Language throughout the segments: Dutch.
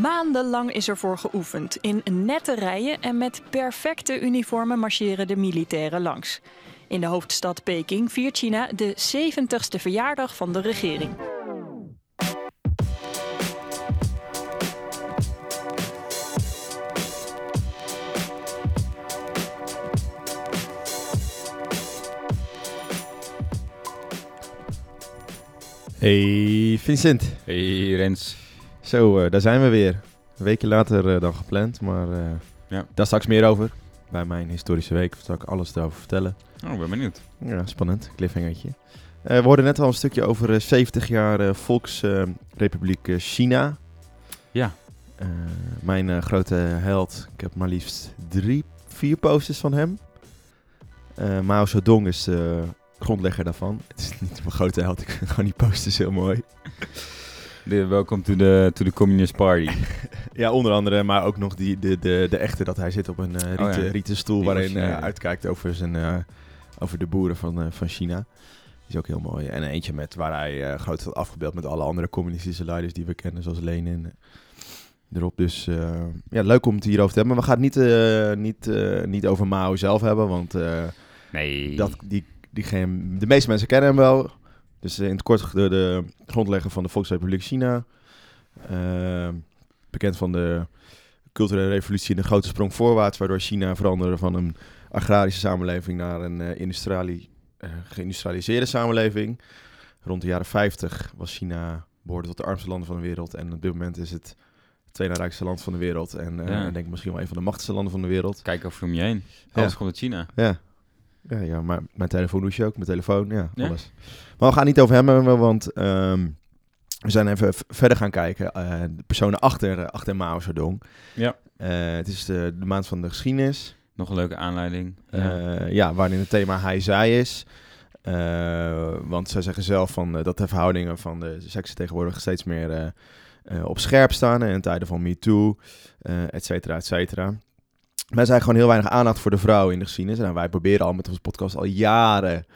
Maandenlang is ervoor geoefend. In nette rijen en met perfecte uniformen marcheren de militairen langs. In de hoofdstad Peking viert China de 70ste verjaardag van de regering. Hey Vincent. Hey Rens. Zo, uh, daar zijn we weer. Een weekje later uh, dan gepland, maar uh, ja. daar straks meer over. Bij mijn historische week zal ik alles erover vertellen. Oh, ik ben benieuwd. Ja, spannend. Cliffhangertje. we hoorden net al een stukje over 70 jaar Volksrepubliek China. Ja. mijn grote held. Ik heb maar liefst drie, vier posters van hem. Mao Zedong is grondlegger daarvan. Het is niet mijn grote held, ik vind gewoon die posters heel mooi. Welkom to the, to the Communist Party. ja, onder andere, maar ook nog die, de, de, de echte dat hij zit op een uh, rieten, oh rieten, stoel waarin hij uh, uitkijkt over, zijn, uh, over de boeren van, van China. Die is ook heel mooi. En eentje met waar hij groot had afgebeeld met alle andere communistische leiders die we kennen, zoals Lenin erop. Dus ja, leuk om het hierover te hebben. Maar we gaan het niet, niet, niet over Mao zelf hebben, want nee. dat, die diegene, de meeste mensen kennen hem wel. Dus in het kort de, de grondlegger van de Volksrepubliek China. Uh, bekend van de culturele revolutie en de grote sprong voorwaarts, waardoor China veranderde van een agrarische samenleving naar een uh, industriali uh, geïndustrialiseerde samenleving. Rond de jaren 50 was China behoorde tot de armste landen van de wereld. En op dit moment is het het tweede rijkste land van de wereld. En ja. ik denk misschien wel een van de machtigste landen van de wereld. Kijk over om je heen. Alles ja. komt uit China. Ja, ja, ja maar mijn telefoon doe je ook. Mijn telefoon, ja, alles. Maar we gaan niet over hem hebben, want um, we zijn even verder gaan kijken. Uh, de personen achter, uh, achter Mao Zedong. Ja. Uh, het is de, de, maand van de geschiedenis. Nog een leuke aanleiding. Ja, ja waarin het thema hij, zij is. want zij zeggen zelf van, dat de verhoudingen van de seksen tegenwoordig steeds meer op scherp staan. in tijden van MeToo, et cetera, et cetera. Wij zijn gewoon heel weinig aandacht voor de vrouw in de geschiedenis. En wij proberen al met onze podcast al jaren.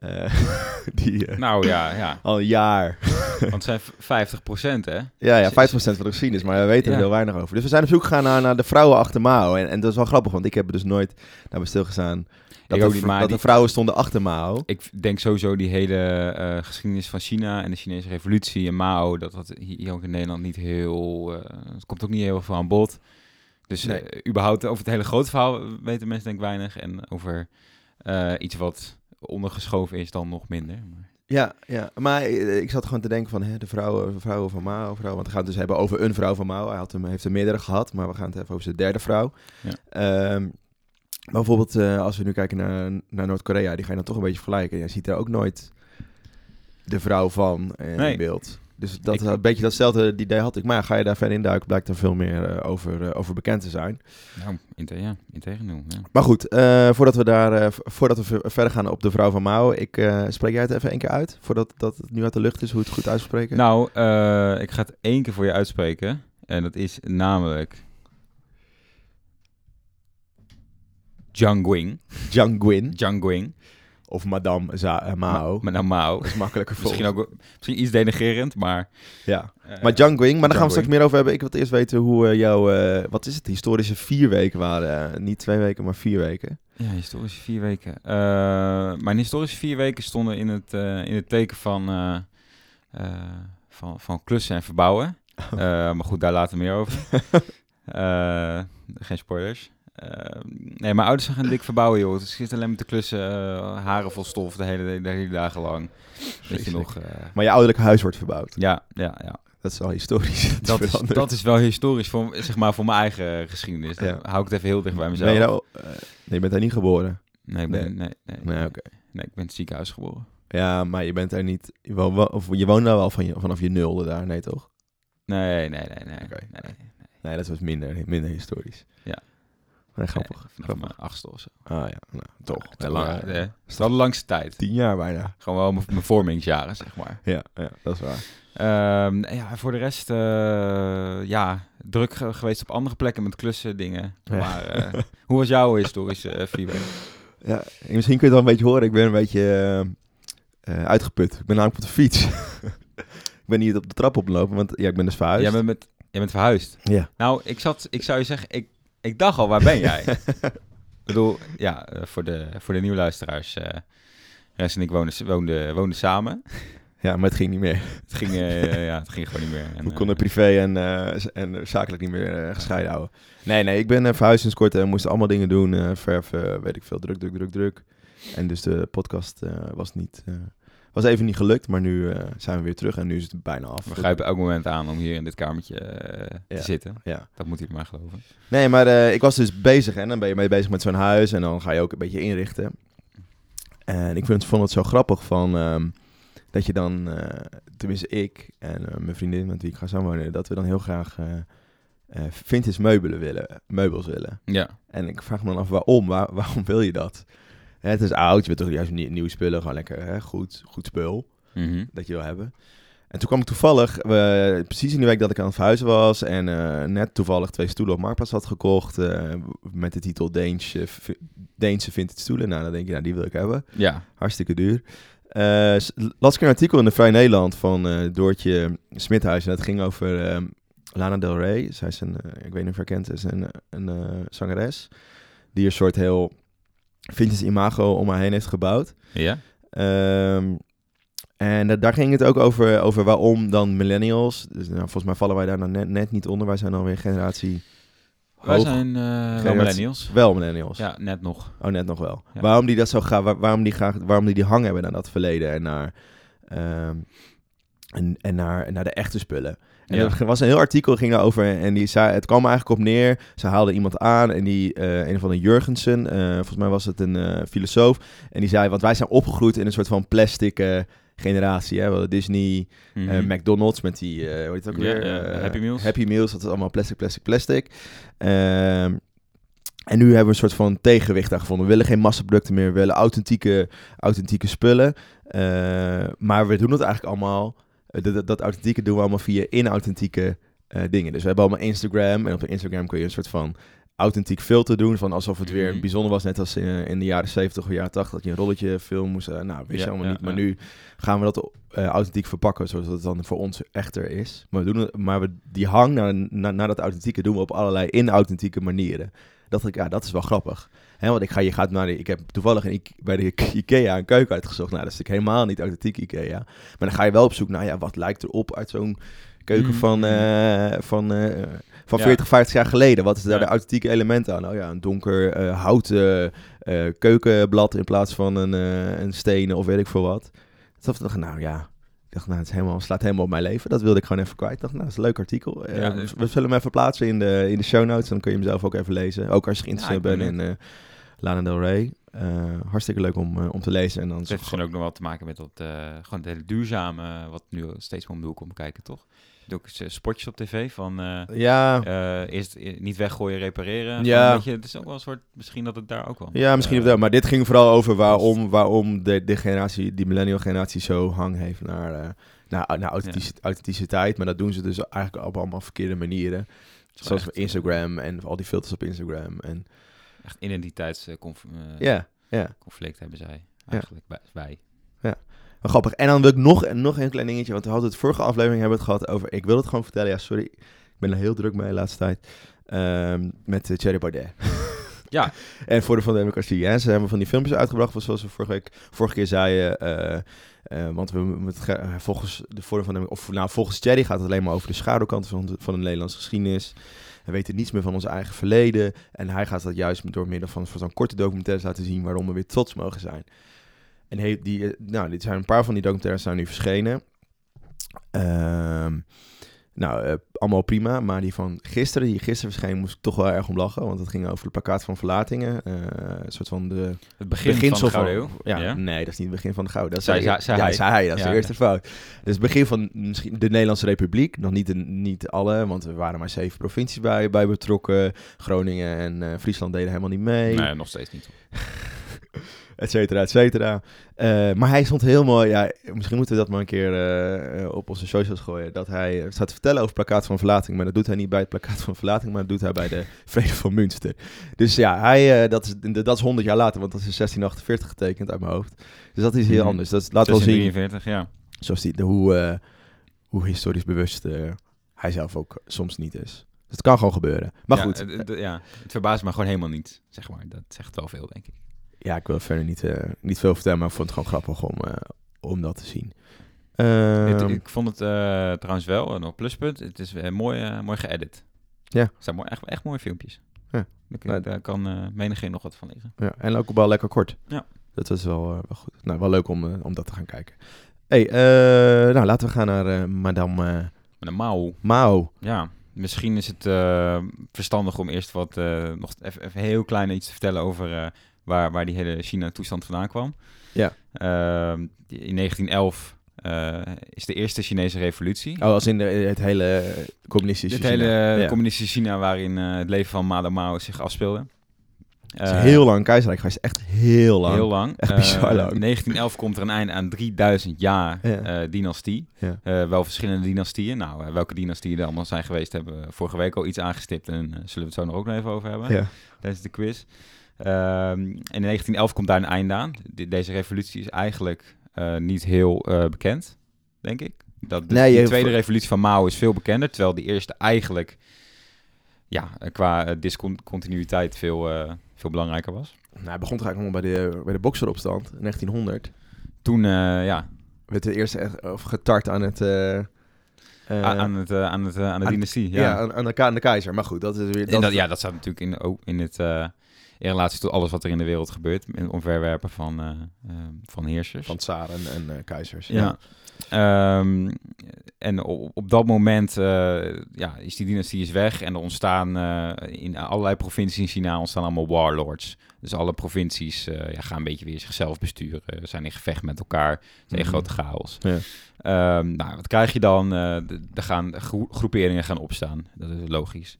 Uh, die, uh, nou ja, ja. Al een jaar. Want het zijn 50% hè? Ja, ja 50% van de geschiedenis, maar we weten er heel weinig over. Dus we zijn op zoek gegaan naar, naar de vrouwen achter Mao. En, en dat is wel grappig, want ik heb er dus nooit naar bij stilgestaan dat, de, niet, dat de vrouwen stonden achter Mao. Ik denk sowieso die hele uh, geschiedenis van China en de Chinese revolutie en Mao, dat dat hier ook in Nederland niet heel... het komt ook niet heel veel aan bod. Dus nee. uh, überhaupt over het hele grote verhaal weten mensen denk ik weinig. En over uh, iets wat ondergeschoven is dan nog minder. Maar... Ja, ja, maar eh, ik zat gewoon te denken van hè, de vrouwen, vrouwen van Mao. Vrouw, want we gaan het dus hebben over een vrouw van Mao. Hij had hem, heeft er meerdere gehad, maar we gaan het even over zijn derde vrouw. Ja. Um, maar bijvoorbeeld uh, als we nu kijken naar, naar Noord-Korea, die ga je dan toch een beetje vergelijken. Je ziet er ook nooit de vrouw van in nee. beeld. Dus dat ik, een beetje datzelfde idee had ik. Maar ga je daar verder induiken, blijkt er veel meer uh, over, uh, over bekend te zijn. Nou, in ja, integendeel. Ja. Maar goed, uh, voordat we daar voordat we verder gaan op de vrouw van Mao, ik spreek jij het even één keer uit, voordat dat het nu uit de lucht is, hoe het goed uitspreken? Nou, ik ga het één keer voor je uitspreken. En dat is namelijk... Jiang Guing. Jiang Guing. Jiang Guing. Of Madame Za uh, Mao. Ma Madame Mao. Dat is makkelijker voor misschien, ook, misschien iets denigerend, maar... Ja, uh, maar Jiang. Maar daar gaan we straks meer over hebben. Ik wil eerst weten hoe uh, jouw... wat is het? Historische vier weken waren. niet twee weken, maar vier weken. Ja, historische vier weken. mijn historische vier weken stonden in het, in het teken van, van, van klussen en verbouwen. Oh. maar goed, daar later meer over. geen spoilers. Uh, nee, mijn ouders gaan dik verbouwen, joh. Het zit alleen met de klussen, uh, haren vol stof de hele, de hele dagen lang. Weet je nog, uh... Maar je ouderlijke huis wordt verbouwd? Ja, ja, ja. Dat is wel historisch. Dat, is, dat is wel historisch voor, zeg maar, voor mijn eigen geschiedenis. Dan hou ik het even heel dicht bij mezelf. Ben je, nou, nee, je bent daar niet geboren? Nee, ik ben, nee, nee, nee, nee, okay. nee, ik ben in het ziekenhuis geboren. Ja, maar je bent er niet... Je woont, of je woont daar wel van je, vanaf je nulde daar, nee toch? Nee, nee, nee, nee. Okay. nee, nee, nee. Nee, dat was minder, minder historisch. Ja. Nee, grappig. Nee, vanaf mijn achtste of zo. Ah ja, nou, toch. Ja, lang, ja, de, is wel de langste tijd. Tien jaar bijna. Gewoon wel mijn vormingsjaren, zeg maar. Ja, ja dat is waar. Um, ja, voor de rest, uh, ja, druk geweest op andere plekken met klussen, dingen. Ja. Maar uh, hoe was jouw historische uh, vier weken? Ja, misschien kun je het wel een beetje horen. Ik ben een beetje uitgeput. Ik ben namelijk op de fiets. ik ben niet op de trap oplopen, want ja, ik ben dus verhuisd. Jij bent met bent verhuisd. Ja. Nou, ik, zat, ik zou je zeggen, ik, ik dacht al, waar ben jij? ik bedoel, ja, eh, voor de, voor de nieuwe luisteraars. eh Rens en ik woonden, woonden, woonden samen. Ja, maar het ging niet meer. Het ging, eh, ja, het ging gewoon niet meer. En, We konden privé en, en zakelijk niet meer gescheiden houden. Nee, nee, ik ben uh, verhuisd sinds kort en moest allemaal dingen doen. verven, weet ik veel, druk, druk, druk, druk. En dus de podcast was niet... was even niet gelukt, maar nu eh, zijn we weer terug en nu is het bijna af. we grijpen elk moment aan om hier in dit kamertje eh, Ja. te zitten. Ja. Dat moet u maar geloven. Nee, maar eh, ik was dus bezig en dan ben je mee bezig met zo'n huis en dan ga je ook een beetje inrichten. En ik vind vond het zo grappig van ehm, dat je dan, tenminste ik en mijn vriendin met wie ik ga samenwonen, dat we dan heel graag vintage meubelen willen, meubels willen. Ja. En ik vraag me dan af waarom, Waar- waarom wil je dat? Het is oud, je wilt toch juist nie- nieuwe spullen, gewoon lekker hè, goed, goed spul Mhm. dat je wil hebben. En toen kwam ik toevallig, precies in de week dat ik aan het verhuizen was en eh, net toevallig twee stoelen op Marktplaats had gekocht eh, met de titel Deense, Deense vintage stoelen. Nou, dan denk je, nou, die wil ik hebben. Ja. Hartstikke duur. Eh, las ik een artikel in de Vrij Nederland van Doortje Smithuis en dat ging over Lana Del Rey. Zij is een, ik weet niet of je haar kent, is een, een zangeres die een soort heel vintage imago om haar heen heeft gebouwd. Ja. Ehm, en da- daar ging het ook over, over waarom dan millennials. Dus nou, volgens mij vallen wij daar nou net, net niet onder. Wij zijn alweer generatie Wij hoog. zijn eh wel millennials. Wel millennials. Ja, net nog. Oh, net nog wel. Ja. Waarom die dat zo graag, waar- waarom die graag, waarom die die hang hebben naar dat verleden en naar, ehm, en, en naar, naar de echte spullen. En Ja. er was een heel artikel ging daarover en die zei, het kwam er eigenlijk op neer. Ze haalden iemand aan en die, eh, een van de Jurgensen, eh, volgens mij was het een eh, filosoof, en die zei, want wij zijn opgegroeid in een soort van plastic generatie. Hè? We hadden Disney, Mhm. McDonald's met die, hoe heet het ook weer? Happy Meals. Happy Meals, dat is allemaal plastic, plastic, plastic. Ehm, en nu hebben we een soort van tegenwicht daar gevonden. We willen geen massaproducten meer, we willen authentieke, authentieke spullen. Maar we doen het eigenlijk allemaal, dat, dat, dat authentieke doen we allemaal via inauthentieke eh, dingen. Dus we hebben allemaal Instagram en op Instagram kun je een soort van authentiek filter doen, van alsof het weer Mhm. bijzonder was, net als in, in de jaren 70 of jaren 80, dat je een rolletje film moest. eh, nou, wist Ja, je allemaal ja, niet, maar ja. nu gaan we dat eh, authentiek verpakken, zodat het dan voor ons echter is. Maar we doen het, maar we, die hang naar, naar, naar dat authentieke doen we op allerlei inauthentieke manieren. Dat ik, ja, dat is wel grappig. Hè, want ik, ga, je gaat naar de, ik heb toevallig een, bij de Ikea een keuken uitgezocht. Nou, dat is natuurlijk helemaal niet authentiek Ikea. Maar dan ga je wel op zoek naar, ja, wat lijkt erop uit zo'n keuken Mm, van, eh, van, eh, van Ja. 40, 50 jaar geleden. Wat is daar Ja. de authentieke elementen aan? Oh ja, een donker eh, houten keukenblad in plaats van een, een stenen of weet ik veel wat. Toen dacht ik, nou ja, dacht, nou, het is helemaal, slaat helemaal op mijn leven. Dat wilde ik gewoon even kwijt. Ik dacht, nou, dat is een leuk artikel. Eh, Ja, we zullen hem even plaatsen in de, in de show notes. Dan kun je hem zelf ook even lezen. Ook als je geïnteresseerd Ja, bent ben in eh, Lana Del Rey. Eh, hartstikke leuk om, om te lezen. En dan Het heeft misschien ook nog wel te maken met dat, gewoon het hele duurzame, wat nu steeds meer om de hoek kijken, toch? Ik doe eens, eh, spotjes op tv van eh, ja, eh, eerst niet weggooien, repareren. Ja. Van, weet je, het is ook wel een soort, misschien dat het daar ook wel... ja, misschien eh, wel. Maar dit ging vooral over waarom, waarom de, de generatie, die millennial generatie zo hang heeft naar, eh, naar, naar authentic- authenticiteit. Maar dat doen ze dus eigenlijk op allemaal verkeerde manieren. Zoals echt, Instagram en al die filters op Instagram. En Echt identiteitsconflict hebben zij eigenlijk bij. wij. Wel grappig. En dan wil ik nog, nog een klein dingetje, want we hadden het vorige aflevering hebben het gehad over, ik wil het gewoon vertellen, ja sorry, ik ben er heel druk mee de laatste tijd, Ehm, met uh, Thierry Baudet. Ja. en voor de van de democratie. Hè? Ze hebben van die filmpjes uitgebracht, zoals we vorige, week, vorige keer zeiden, eh, eh, want we, met, ge- eh, volgens de Forum van de, of nou volgens Thierry gaat het alleen maar over de schaduwkant van de, van de Nederlandse geschiedenis. We weten niets meer van ons eigen verleden. En hij gaat dat juist door middel van, van zo'n korte documentaires laten zien waarom we weer trots mogen zijn. En die, eh, nou, dit zijn een paar van die documentaires zijn nu verschenen. Ehm, nou, eh, allemaal prima. Maar die van gisteren, die gisteren verscheen, moest ik toch wel erg om lachen. Want het ging over het plakkaat van verlatingen. eh, een soort van de Het begin beginsel van de Gouden. Ja, Ja. nee, dat is niet het begin van de gouden. Dat Zei- zei, zei- zei ja, hij. zei hij. Dat is Ja. de eerste fout. Dus het begin van misschien de Nederlandse Republiek. Nog niet, de, niet alle, want er waren maar zeven provincies bij, bij betrokken. Groningen en Friesland deden helemaal niet mee. Nee, nog steeds niet. et cetera, et cetera. Eh, maar hij stond heel mooi, ja, misschien moeten we dat maar een keer eh, eh, op onze socials gooien, dat hij staat te vertellen over het plakkaat van verlating, maar dat doet hij niet bij het plakkaat van verlating, maar dat doet hij bij de Vrede van Münster. Dus ja, hij, dat, is, dat is 100 jaar later, want dat is in 1648 getekend uit mijn hoofd. Dus dat is heel Mhm. anders. Dat laat wel zien 43, ja. zoals die, de, hoe, hoe historisch bewust hij zelf ook soms niet is. Dus het kan gewoon gebeuren. Maar Ja, goed, ja, het verbaast me gewoon helemaal niet, zeg maar. Dat zegt wel veel, denk ik. Ja, ik wil verder niet, eh, niet veel vertellen, maar ik vond het gewoon grappig om, eh, om dat te zien. Ehm, ik vond het eh, trouwens wel een pluspunt. Het is mooi, mooi geëdit. Ja. Het zijn mooi, echt, echt mooie filmpjes. Ja. Daar, daar kan eh menigeen nog wat van liggen. ja, en ook wel lekker kort. Ja. Dat is wel, wel goed. Nou, wel leuk om, om dat te gaan kijken. hey, nou laten we gaan naar Madame een mouw. Mao. Ja, misschien is het verstandig om eerst wat nog even, even heel klein iets te vertellen over waar, waar die hele China-toestand vandaan kwam. Ja. Ehm, in 1911 eh, is de eerste Chinese revolutie. Oh, als in de, het hele communistische Dit China. hele Ja. communistische China waarin eh, het leven van Madame Mao zich afspeelde. Het is Eh, heel lang keizerrijk geweest. Echt heel lang. Heel lang. Echt bizar lang. 1911 komt er een einde aan 3000 jaar Ja. dynastie. Ja. Wel verschillende dynastieën. Nou, welke dynastieën er allemaal zijn geweest, hebben we vorige week al iets aangestipt. En zullen we het zo nog ook nog even over hebben Ja. tijdens de quiz. Ehm, en in 1911 komt daar een einde aan. De- deze revolutie is eigenlijk eh, niet heel eh, bekend, denk ik. Dat de, Nee, tweede revolutie van Mao is veel bekender, terwijl die eerste eigenlijk ja, eh, qua discontinuïteit veel, eh, veel belangrijker was. Nou, hij begon toch eigenlijk allemaal bij de, bij de bokseropstand in 1900. Toen, eh, ja, Werd de eerste echt of getart aan het... aan, het, aan, het, aan de aan- dynastie. ja, Ja, aan, aan de, aan de keizer. Maar goed, dat is weer... En dat, ja, dat staat natuurlijk in, ook in, het, eh, in relatie tot alles wat er in de wereld gebeurt. In omverwerpen van, eh, eh, van heersers. Van tsaren en eh, keizers. ja. Ehm, en op, op dat moment ja, is die dynastie is weg. En er ontstaan in allerlei provincies in China ontstaan allemaal warlords. Dus alle provincies ja, gaan een beetje weer zichzelf besturen. Zijn in gevecht met elkaar. Een Mhm. grote chaos. Ja. Ehm, nou, wat krijg je dan? Er gaan gro- groeperingen gaan opstaan. Dat is logisch.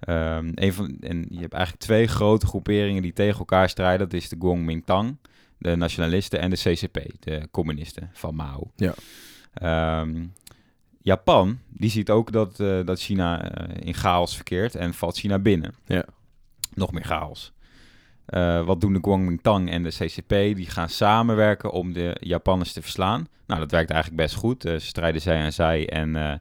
Ehm, een van, en je hebt eigenlijk twee grote groeperingen die tegen elkaar strijden. Dat is de Kuomintang, de nationalisten, en de CCP, de communisten van Mao. Ja. Ehm, Japan, die ziet ook dat, eh, dat China eh, in chaos verkeert en valt China binnen. Ja. Nog meer chaos. Eh, wat doen de Kuomintang en de CCP? Die gaan samenwerken om de Japanners te verslaan. Nou, dat werkt eigenlijk best goed. Ze strijden zij aan zij en,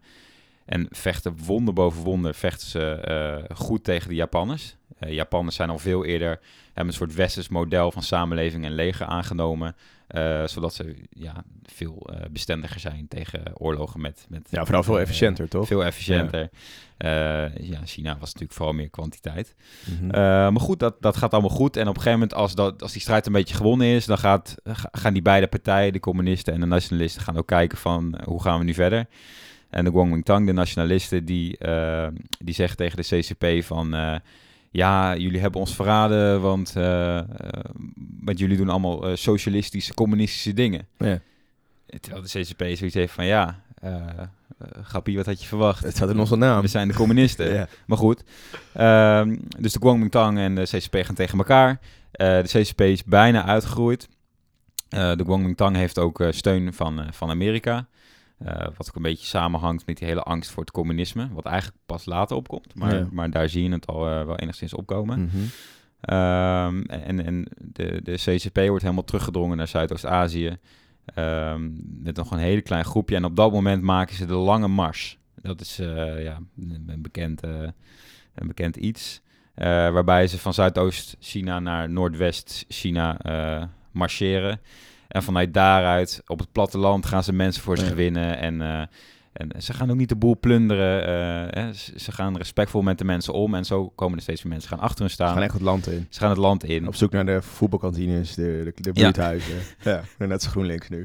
en vechten wonder boven wonder vechten ze eh, goed tegen de Japanners. Eh Japanners zijn al veel eerder, hebben een soort westers model van samenleving en leger aangenomen. eh, zodat ze ja, veel bestendiger zijn tegen oorlogen met... met Ja, vooral veel efficiënter, toch? Veel efficiënter. Ja. ja, China was natuurlijk vooral meer kwantiteit. Mhm. Maar goed, dat, dat gaat allemaal goed. En op een gegeven moment, als, dat, als die strijd een beetje gewonnen is, dan gaat, ga- gaan die beide partijen, de communisten en de nationalisten, gaan ook kijken van hoe gaan we nu verder. En de Kuomintang, de nationalisten, die, eh, die zeggen tegen de CCP van... eh, ja, jullie hebben ons verraden, want, eh, want jullie doen allemaal socialistische, communistische dingen. ja. Terwijl de CCP zoiets heeft van, ja, grappie, wat had je verwacht? Het staat in onze naam. We zijn de communisten. Ja. Maar goed. Ehm, dus de Kuomintang en de CCP gaan tegen elkaar. De CCP is bijna uitgegroeid. Eh, de Kuomintang heeft ook steun van, van Amerika. Eh, wat ook een beetje samenhangt met die hele angst voor het communisme. Wat eigenlijk pas later opkomt. Maar, Ja. maar daar zie je het al eh, wel enigszins opkomen. Ehm, en en de, de CCP wordt helemaal teruggedrongen naar Zuidoost-Azië. Ehm, met nog een hele klein groepje. En op dat moment maken ze de Lange Mars. Dat is eh, ja, een, bekend, een bekend iets. Waarbij ze van Zuidoost-China naar Noordwest-China marcheren. En vanuit daaruit op het platteland gaan ze mensen voor zich Ja. winnen. En, eh, en ze gaan ook niet de boel plunderen. eh, hè. Ze, ze gaan respectvol met de mensen om. En zo komen er steeds meer mensen gaan achter hun Ze staan. gaan echt het land in. Ze gaan het land in. Op zoek naar de voetbalkantines, de, de, de buurthuizen. Ja, en net GroenLinks nu.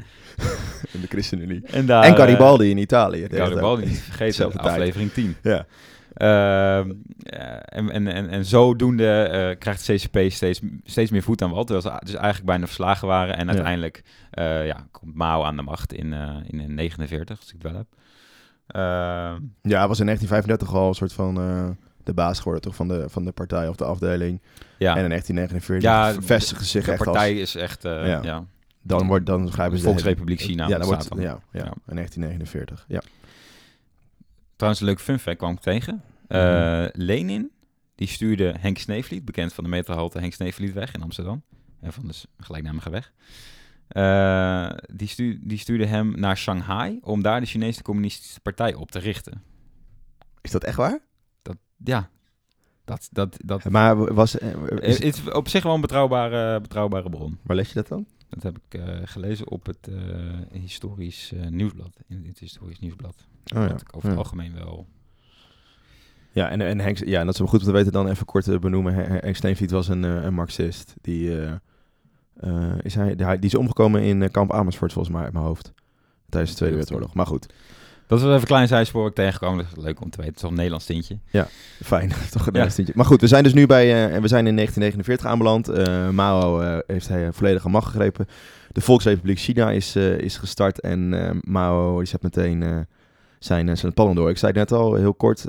en de ChristenUnie. En, daar, en Garibaldi in Italië. eh, Garibaldi, Zelfde tijd. aflevering 10. Ja. Ehm, ja, en, en, en, en zodoende eh, krijgt de CCP steeds, steeds meer voet aan wal. Terwijl ze dus eigenlijk bijna verslagen waren. En Ja. uiteindelijk eh, ja, komt Mao aan de macht in, eh in 49, als ik het wel heb. Ehm, Ja, hij was in 1935 al een soort van eh, de baas geworden toch, van, de, van de partij of de afdeling. ja, En in 1949 Ja, vestigen ze zich de echt partij als... is echt... eh, Ja. ja. Dan, wordt, dan grijpen ze... de- Volksrepubliek China Ja, dan wordt, ja, Ja. in 1949. Ja. Trouwens, een leuk fun fact kwam ik tegen. Eh, Mhm. Lenin, die stuurde Henk Sneevliet, bekend van de metrohalte Henk Sneevlietweg in Amsterdam. En van de s- gelijknamige weg. Eh, die, stu die stuurde hem naar Shanghai om daar de Chinese Communistische Partij op te richten. Is dat echt waar? Dat, ja, dat, dat, dat Maar was... eh, is, Is, is op zich wel een betrouwbare, betrouwbare bron. waar lees je dat dan? Dat heb ik eh, gelezen op het eh, historisch eh, nieuwsblad. In het historisch nieuwsblad. Oh Dat ik over het algemeen wel. Ja, en, en Henk, ja, en dat is wel goed om te weten dan even kort te benoemen. Hen- Henk Steenvliet was een, een marxist. Die, is hij, die, die is omgekomen in kamp Amersfoort volgens mij uit mijn hoofd. Tijdens de Tweede Wereldoorlog. Maar goed, Dat was even een klein zijspoor ik tegengekomen. Dat is leuk om te weten. Het is toch een Nederlands tintje. fijn. Toch een Ja. ja. stintje. Maar goed, we zijn dus nu bij, eh, we zijn in 1949 aanbeland. Eh, Mao eh, heeft hij volledige macht gegrepen. De Volksrepubliek China is, is gestart en Mao die zet meteen zijn, zijn plannen door. Ik zei het net al, heel kort,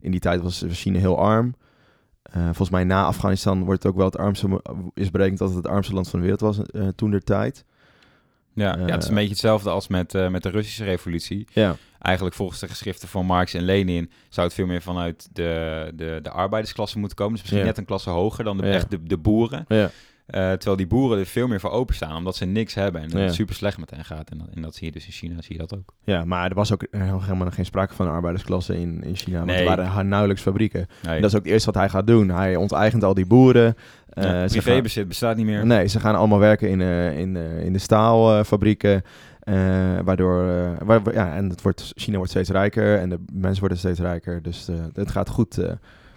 in die tijd was China heel arm. Volgens mij na Afghanistan wordt het ook wel het armste, is berekend dat het het armste land van de wereld was toen der tijd. Ja, ja, het is Eh, een beetje hetzelfde als met, eh, met de Russische revolutie. Ja, Eigenlijk volgens de geschriften van Marx en Lenin zou het veel meer vanuit de, de, de arbeidersklasse moeten komen. Dus misschien Ja. net een klasse hoger dan de, Ja. echt de, de boeren. ja. Eh, terwijl die boeren er veel meer voor openstaan, omdat ze niks hebben en Ja. het super slecht met hen gaat. En dat, en dat zie je dus in China, zie je dat ook. ja, maar er was ook eh, helemaal geen sprake van een arbeidersklasse in, in China. Want Nee. er waren nauwelijks fabrieken. Nee, En dat is ook het eerste wat hij gaat doen. Hij onteigent al die boeren. Eh, ja, privébezit bestaat niet meer. Nee, ze gaan allemaal werken in, eh, in, eh, in de staalfabrieken. eh, waardoor, eh, waar, ja, en het wordt, China wordt steeds rijker en de mensen worden steeds rijker. Dus eh, het gaat goed eh,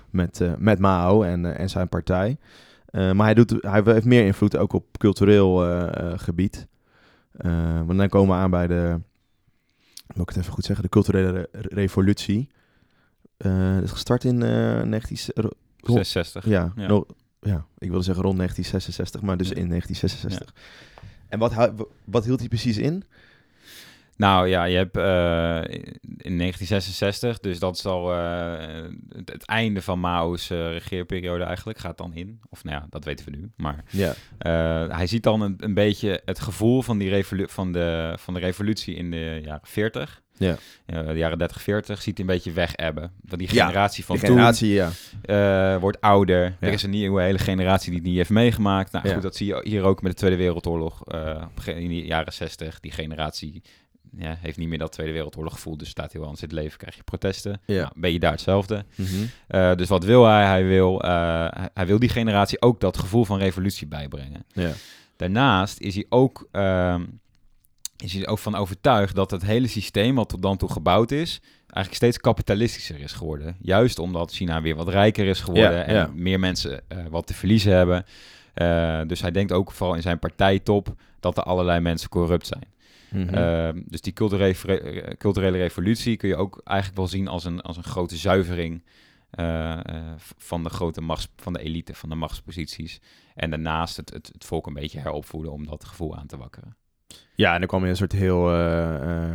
met, eh, met Mao en, en zijn partij. Eh, maar hij, doet, hij heeft meer invloed ook op cultureel gebied. Eh, want dan komen we aan bij de, moet ik het even goed zeggen, de culturele re- revolutie. Eh dat is gestart in eh 19... ro- 66. ja, Ja. no- ja, ik wilde zeggen rond 1966, maar dus Ja. in 1966. En wat, wat hield hij precies in? Nou ja, je hebt eh, in 1966, dus dat is al eh, het, het einde van Mao's eh, regeerperiode eigenlijk, gaat dan in. Of nou ja, dat weten we nu. Maar Ja, hij ziet dan een, een beetje het gevoel van, die revolu van, de, van de revolutie in de jaren 40. Ja. Eh, de jaren 30, 40 ziet een beetje wegebben. Want die Ja, generatie van de generatie, ja. toen eh, wordt ouder. Er is een nieuwe hele generatie die het niet heeft meegemaakt. Nou goed, dat zie je hier ook met de Tweede Wereldoorlog. eh, in de jaren 60, die generatie ja, heeft niet meer dat Tweede Wereldoorlog gevoel. Dus staat heel anders in het leven, krijg je protesten. Ja. Nou, ben je daar hetzelfde. Mhm. Dus wat wil hij? Hij wil, hij- hij wil die generatie ook dat gevoel van revolutie bijbrengen. ja. Daarnaast is hij ook, ehm, is hij er ook van overtuigd dat het hele systeem wat tot dan toe gebouwd is, eigenlijk steeds kapitalistischer is geworden. Juist omdat China weer wat rijker is geworden Ja, en ja. meer mensen eh, wat te verliezen hebben. Eh, dus hij denkt ook vooral in zijn partijtop dat er allerlei mensen corrupt zijn. Mhm. Ehm, dus die culturele, re- culturele revolutie kun je ook eigenlijk wel zien als een, als een grote zuivering eh, van de grote machts, van de elite, van de machtsposities. En daarnaast het, het, het volk een beetje heropvoeden om dat gevoel aan te wakkeren. Ja, en dan kwam je een soort heel... eh, eh,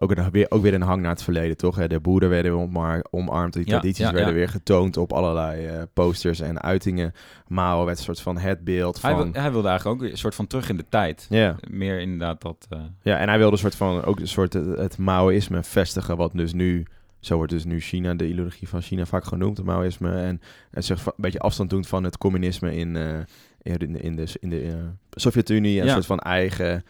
ook, een, weer, ook weer een hang naar het verleden, toch? Hè? De boeren werden omar, omarmd, die tradities ja, werden weer getoond op allerlei eh, posters en uitingen. Mao werd een soort van het beeld Hij, van... wil, hij wilde eigenlijk ook weer een soort van terug in de tijd. ja. Meer inderdaad dat... ja, en hij wilde een soort van, ook een soort eh, het Maoïsme vestigen, wat dus nu... Zo wordt dus nu China, de ideologie van China vaak genoemd, het Maoïsme. En, en zich een beetje afstand doen van het communisme in, in, de- in de, in de eh, Sovjet-Unie. Ja. een soort van eigen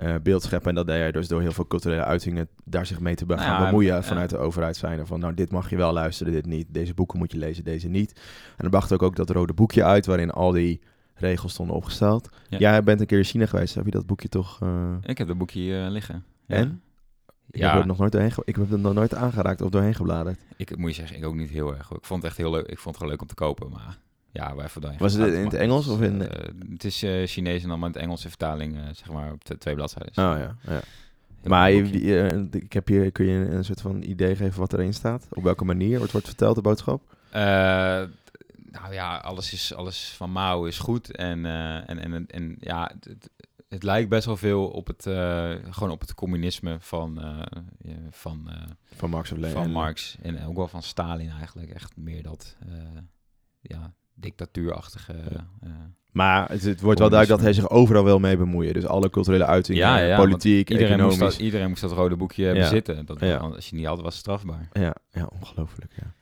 eh beeld scheppen. En dat deed hij dus door heel veel culturele uitingen daar zich mee te Nou gaan ja, bemoeien ja. vanuit de overheid zijn. Van nou, dit mag je wel luisteren, dit niet. Deze boeken moet je lezen, deze niet. En dan bracht ook ook dat rode boekje uit waarin al die regels stonden opgesteld. Ja. Jij bent een keer in China geweest. Heb je dat boekje toch... eh, ik heb dat boekje hier eh, liggen. Ja. En? Ik, Ja. heb er nog nooit doorheen ik heb er nog nooit aangeraakt of doorheen gebladerd. Ik moet je zeggen, ik ook niet heel erg. Ik vond het echt heel leuk. Ik vond het gewoon leuk om te kopen, maar ja, waar even doorheen Was het in het Engels of in- eh, het is eh, Chinees en dan met Engelse vertaling, eh, zeg maar, op de twee bladzijden. Oh ja, ja. Maar je, je- ik heb hier, kun je een soort van idee geven wat erin staat? Op welke manier het wordt verteld, de boodschap? Eh, nou ja, alles, is, alles van Mao is goed. En, en, en, en ja, het, het, lijkt best wel veel op het, gewoon op het communisme van, van, Van Marx of Lenin. van Marx. En ook wel van Stalin eigenlijk. Echt meer dat ja, dictatuurachtige... eh, Maar het, het wordt wel duidelijk dat hij zich overal wel mee bemoeien. Dus alle culturele uitingen, Ja, politiek, iedereen, moest economisch. dat, iedereen moest dat rode boekje Ja. bezitten. Dat, Ja. Als je niet had, was het strafbaar. Ja, ja ongelooflijk, ja.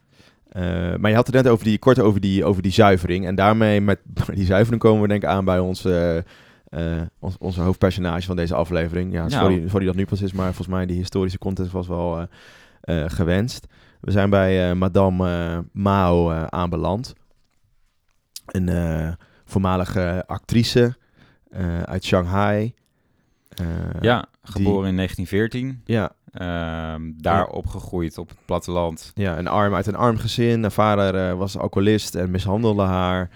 Eh, maar je had het net over die, kort over die, over die zuivering. En daarmee, met die zuivering komen we denk ik aan bij onze, eh, ons, onze hoofdpersonage van deze aflevering. Ja, sorry, Nou. sorry dat nu pas is, maar volgens mij die historische context was wel eh, eh, gewenst. We zijn bij Madame Mao aanbeland. Een voormalige actrice uit Shanghai. ja, geboren in 1914. Ja. Ehm, daar opgegroeid op het platteland. Ja, een arm uit een arm gezin. Haar vader was alcoholist en mishandelde haar.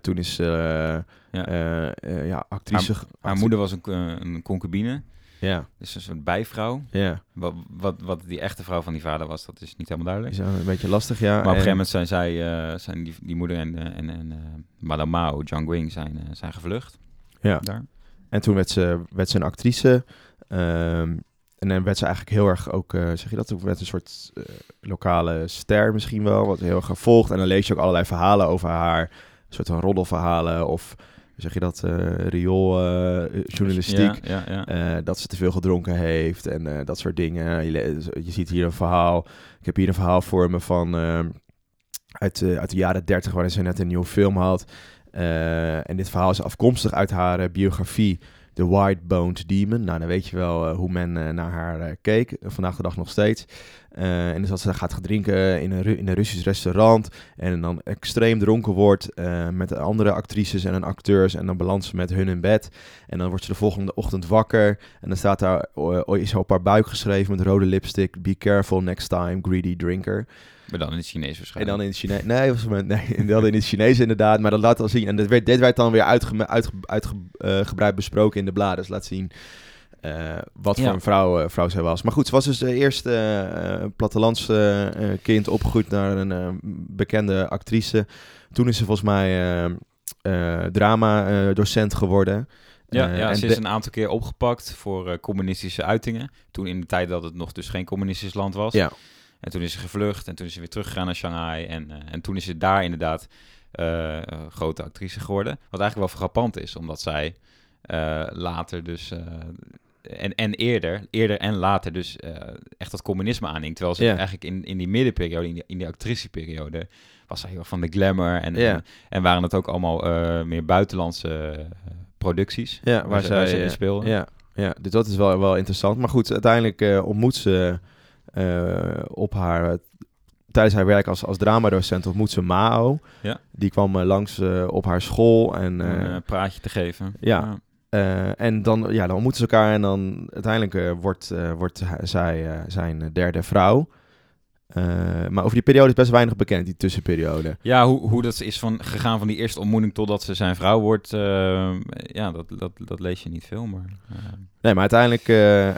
toen is ze ja. ja, actrice. Haar, haar moeder was een, een concubine. Ja. Dus een soort bijvrouw. Ja. Wat, wat, wat die echte vrouw van die vader was, dat is niet helemaal duidelijk. Is een beetje lastig, ja. Maar op een gegeven moment zijn zij, uh, zijn die, die moeder en, en, en uh, Madame Mao, Jiang zijn, uh, zijn gevlucht. Ja. Daar. En toen werd ze, werd ze een actrice. Um, en dan werd ze eigenlijk heel erg ook, zeg je dat, ook werd een soort lokale ster misschien wel, wat heel erg gevolgd. En dan lees je ook allerlei verhalen over haar, een soort van roddelverhalen of zeg je dat, uh, riooljournalistiek. Uh, ja, ja, ja. Uh, dat ze te veel gedronken heeft en dat soort dingen. Je, je, ziet hier een verhaal. Ik heb hier een verhaal voor me van uit, uit de jaren 30, waarin ze net een nieuwe film had. en dit verhaal is afkomstig uit haar biografie. The White-Boned Demon. Nou, dan weet je wel uh, hoe men uh, naar haar uh, keek. vandaag de dag nog steeds. en dus als ze gaat drinken in een, in een Russisch restaurant. En dan extreem dronken wordt met andere actrices en acteurs. En dan belandt ze met hun in bed. En dan wordt ze de volgende ochtend wakker. En dan staat daar, is op haar buik geschreven met rode lipstick. Be careful next time, greedy drinker. Maar dan in het Chinees waarschijnlijk. En dan in het Chinees. Nee, was nee, dan in het Chinees inderdaad. Maar dat laat al zien. En dit werd, dit werd dan weer uitgebreid uitge, uitge, uh, besproken in de bladen. Dus laat zien uh, wat ja. voor een vrouw, uh, vrouw zij was. Maar goed, ze was dus de eerste uh, plattelandse kind opgegroeid naar een bekende actrice. Toen is ze volgens mij drama-docent geworden. Ja, ja ze is een aantal keer opgepakt voor communistische uitingen. Toen in de tijd dat het nog dus geen communistisch land was. Ja. En toen is ze gevlucht en toen is ze weer teruggegaan naar Shanghai. En, uh, en toen is ze daar inderdaad uh, grote actrice geworden. Wat eigenlijk wel frappant is, omdat zij uh, later dus... en, en eerder, eerder en later dus echt dat communisme aanhing. Terwijl ze Ja. eigenlijk in, in die middenperiode, in die, in die actriceperiode... was zij heel erg van de glamour. En, Ja. en, en waren het ook allemaal meer buitenlandse producties. Ja, waar, ze- zij ze in eh, speelde. Ja, ja, dus dat is wel, wel interessant. Maar goed, uiteindelijk eh, ontmoet ze eh, op haar... tijdens haar werk als, als dramadocent ontmoet ze Mao. Ja. Die kwam eh, langs eh, op haar school. En, eh, een eh, praatje te geven. ja. eh, en dan, ja, dan ontmoeten ze elkaar. En dan uiteindelijk eh, wordt, eh, wordt zij eh, zijn derde vrouw. Eh, maar over die periode is best weinig bekend, die tussenperiode. Ja, hoe, hoe dat is van, gegaan van die eerste ontmoeting totdat ze zijn vrouw wordt, eh, ja, dat, dat, dat lees je niet veel, maar... eh, Nee, maar uiteindelijk, eh,